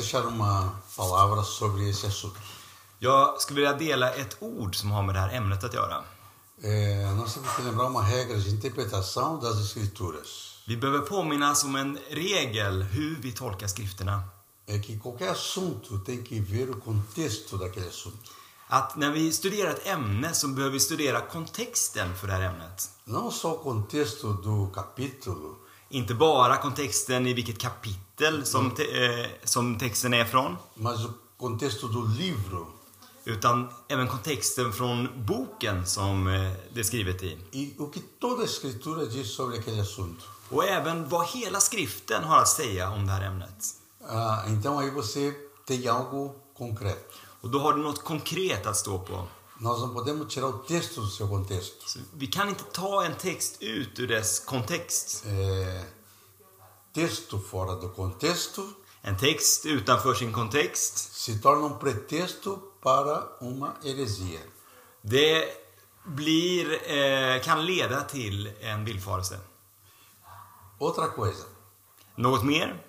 deixar uma palavra sobre esse assunto. Jag skulle vilja dela ett ord som har med det här ämnet att göra. É, nós temos que lembrar uma regra de interpretação das Escrituras. Vi behöver påminnas om en regel hur vi tolkar skrifterna. É que qualquer assunto tem que ver o contexto daquele assunto. Att när vi studerar ett ämne så behöver vi studera kontexten för det här ämnet. Não só o contexto do capítulo, Inte bara kontexten i vilket kapitel som, te, eh, som texten är från, mas o contexto do livro utan även kontexten från boken som eh, det är skrivet i. e o que toda a Escritura diz sobre aquele assunto. Och även vad hela skriften har att säga om det här ämnet. Ah, então aí você tem algo concreto. Och då har du något konkret att stå på. Nós não podemos tirar o texto do seu contexto. Så vi kan inte ta en text ut ur dess kontext. É, texto fora do contexto En text utanför sin kontext, se torna um pretexto para uma heresia. det blir, eh, kan leda till en villfarelse. Outra coisa, Något mer?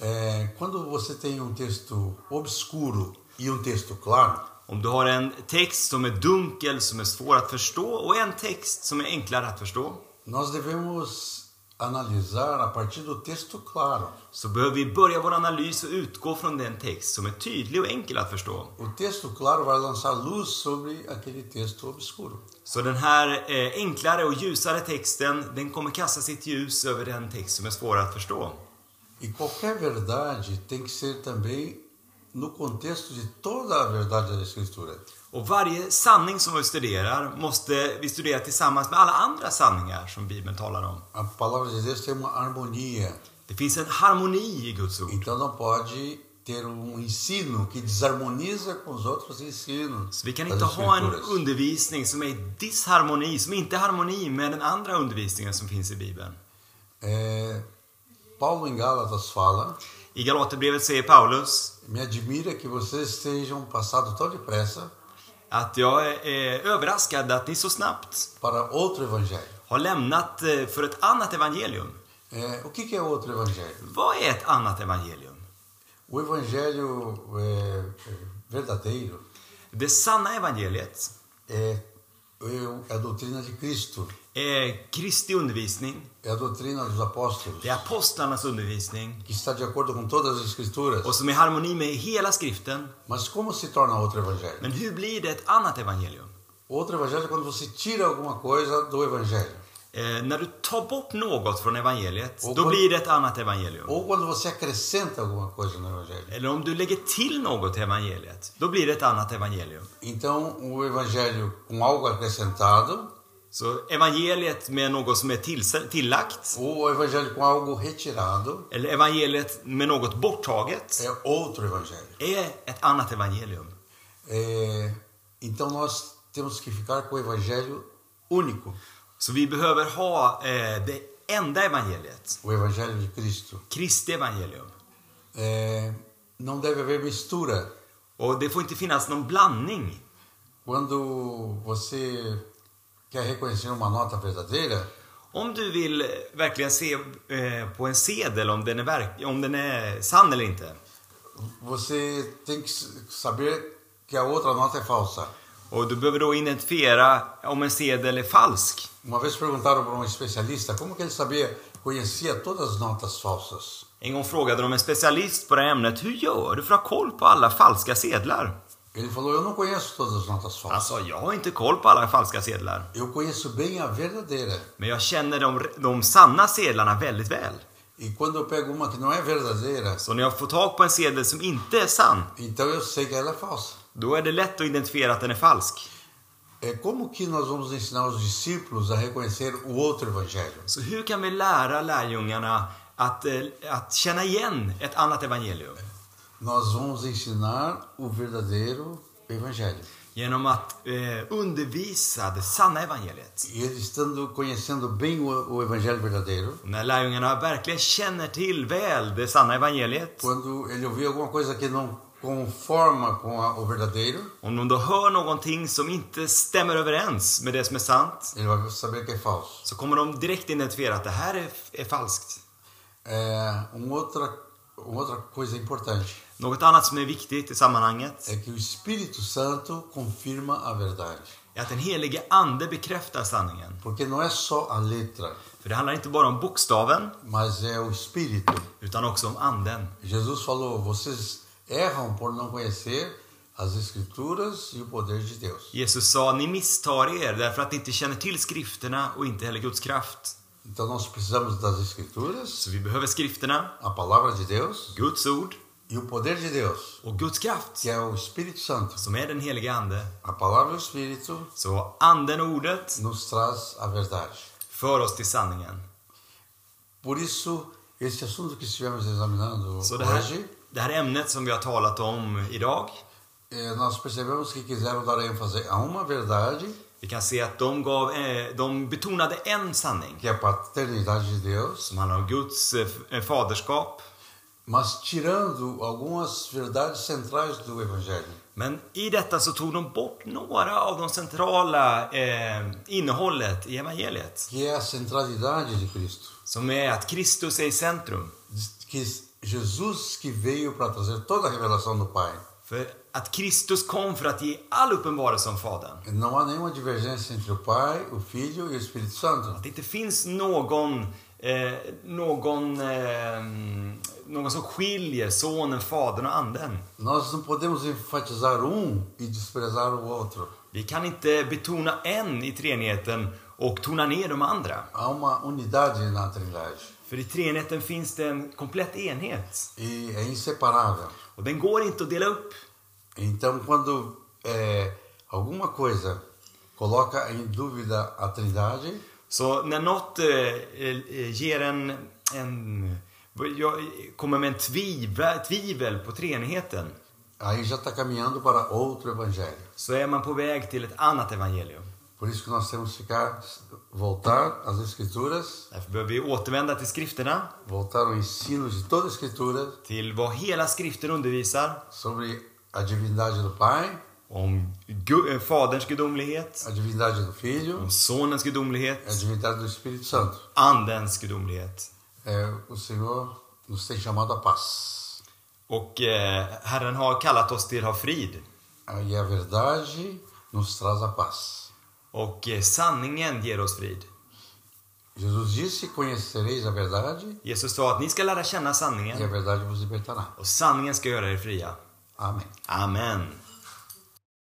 é, quando você tem um texto obscuro e um texto claro, Om du har en text som är dunkel, som är svår att förstå och en text som är enklare att förstå, nós devemos analisar a partir do texto claro. så behöver vi börja vår analys och utgå från den text som är tydlig och enkel att förstå. O texto claro vai lançar luz sobre aquele texto obscuro. Så den här eh, enklare och ljusare texten, den kommer kasta sitt ljus över den text som är svår att förstå. E qualquer verdade tem que ser também no contexto de toda a verdade da Escritura. Och varje sanning som vi studerar måste vi studera tillsammans med alla andra sanningar som Bibeln talar om. A palavra de Deus tem uma harmonia. Det finns en harmoni i Guds ord. Então não pode ter um ensino que desarmoniza com os outros ensinos. Så vi kan inte ha en undervisning som är i disharmoni, som inte är harmoni med den andra undervisningen som finns i Bibeln. É, Paulo em Gálatas fala: I Galaterbrevet säger Paulus Me admira que vocês estejam passado tão depressa att jag är överraskad att ni så snabbt para outro evangelho. har lämnat eh, för ett annat evangelium. É, o que que é outro evangelho? Vad är ett annat evangelium? O evangelho é, é, verdadeiro Det sanna evangeliet é, é a doutrina de Cristo, är Kristi undervisning, é a doutrina dos apóstolos, det är apostlarnas undervisning que está de acordo com todas as escrituras. och som är i harmoni med hela skriften. Mas como se torna outro evangelho? Men hur blir det ett annat evangelium? Outro evangelho é quando você tira alguma coisa do evangelho. Eh, när du tar bort något från evangeliet, Och då blir det ett annat evangelium. Ou quando você acrescenta alguma coisa no evangelho. Eller om du lägger till något till evangeliet, då blir det ett annat evangelium. Então, o evangelho com algo acrescentado Så evangeliet med något som är tillagt, ou o evangelho com algo retirado eller evangeliet med något borttaget, é outro evangelho. är ett annat evangelium. É, então, nós temos que ficar com o evangelho único, Så vi behöver ha eh, det enda evangeliet, o evangelho de Cristo. Kristi evangelium. É, não deve haver mistura. Och det får inte finnas någon blandning. Quando você quer reconhecer uma nota verdadeira, Om du vill eh, verkligen se eh, på en sedel om den, är verk- om den är sann eller inte, você tem que saber que a outra nota é falsa. Och du behöver då identifiera om en sedel är falsk. Uma vez perguntaram para um especialista como que ele sabia, conhecia todas as notas falsas. En gång frågade de en specialist på det här ämnet, hur gör du för att ha koll på alla falska sedlar? Ele falou: Eu não conheço todas as notas falsas. Han sa, jag har inte koll på alla falska sedlar, Eu conheço bem a verdadeira. men jag känner de, de sanna sedlarna väldigt väl. E quando eu pego uma que não é verdadeira, Så när jag får tag på en sedel som inte är sann, então eu sei que ela é falsa. Då är det lätt att identifiera att den är falsk. É como que nós vamos ensinar os discípulos a reconhecer o outro evangelho? Så hur kan vi lära lärjungarna att, eh, att känna igen ett annat evangelium? Nós vamos ensinar o verdadeiro evangelho. Genom att eh, undervisa det sanna evangeliet. E ele estando conhecendo bem o, o evangelho verdadeiro, Och när lärjungarna verkligen känner till väl det sanna evangeliet, quando ele ouvir alguma coisa que não conforma com a, o verdadeiro, om de då hör någonting som inte stämmer överens med det som är sant, ele vai saber que é falso. så kommer de direkt identifiera att det här är, är falskt. É, uma outra, uma outra coisa importante. Något annat som är viktigt i sammanhanget é que o Espírito Santo confirma a verdade. är att den helige Ande bekräftar sanningen. Porque não é só a letra, För det handlar inte bara om bokstaven, mas é o Espírito. utan också om anden. Jesus falou: vocês erram por não conhecer as Escrituras e o poder de Deus. Jesus sa, ni misstar er därför att ni inte känner till skrifterna och inte heller Guds kraft. Então nós precisamos das Escrituras, Så vi behöver skrifterna, a palavra de Deus Guds ord e o poder de Deus, och Guds kraft, que é o Espírito Santo. som är den helige Ande. A palavra e o Espírito Så anden och ordet nos traz a verdade. för oss till sanningen. Por isso, esse assunto que estivemos examinando hoje, det här ämnet som vi har talat om idag, eh, nós percebemos que quiseram dar ênfase a uma verdade, vi kan se att de, gav, eh, de betonade en sanning que é a paternidade de Deus, som handlar om Guds eh, faderskap. mas tirando algumas verdades centrais do Evangelho. Men i detta så tog de bort några av de centrala eh, innehållet i evangeliet. que é a centralidade de Cristo. Som är att Kristus är i centrum. Que Jesus que veio para trazer toda a revelação do Pai. För att Kristus kom för att ge all uppenbarelse om Fadern. Não há nenhuma divergência entre o Pai, o Filho e o Espírito Santo. Att det inte finns någon, eh, någon, eh, någon som skiljer Sonen, Fadern och Anden. Nós não podemos enfatizar um e desprezar o outro. Vi kan inte betona en i treenigheten och tona ner de andra. Há uma unidade na Trindade För i treenigheten finns det en komplett enhet. e é inseparável. Och den går inte att dela upp. Então, quando é, alguma coisa coloca em dúvida a Trindade, Så när något eh, eh, ger en, en jag kommer med en tvivel, tvivel på treenigheten aí já está caminhando para outro evangelho. så är man på väg till ett annat evangelium. Por isso que nós temos que ficar, voltar às Escrituras, Därför behöver vi återvända till skrifterna, voltar ao ensino de toda a Escritura till vad hela skriften undervisar sobre a divindade do Pai, om Gu- eh, Faderns gudomlighet, a divindade do Filho, om Sonens a gudomlighet, divindade do Espírito Santo. Andens gudomlighet. É, o Senhor nos tem chamado à paz. Och eh, Herren har kallat oss till att ha frid. E a verdade nos traz a paz. Och eh, sanningen ger oss frid. Jesus disse: Conhecereis a verdade, Jesus sa att ni ska lära känna e a sanningen verdade vos libertará. och sanningen ska göra er fria. Amém. Amen.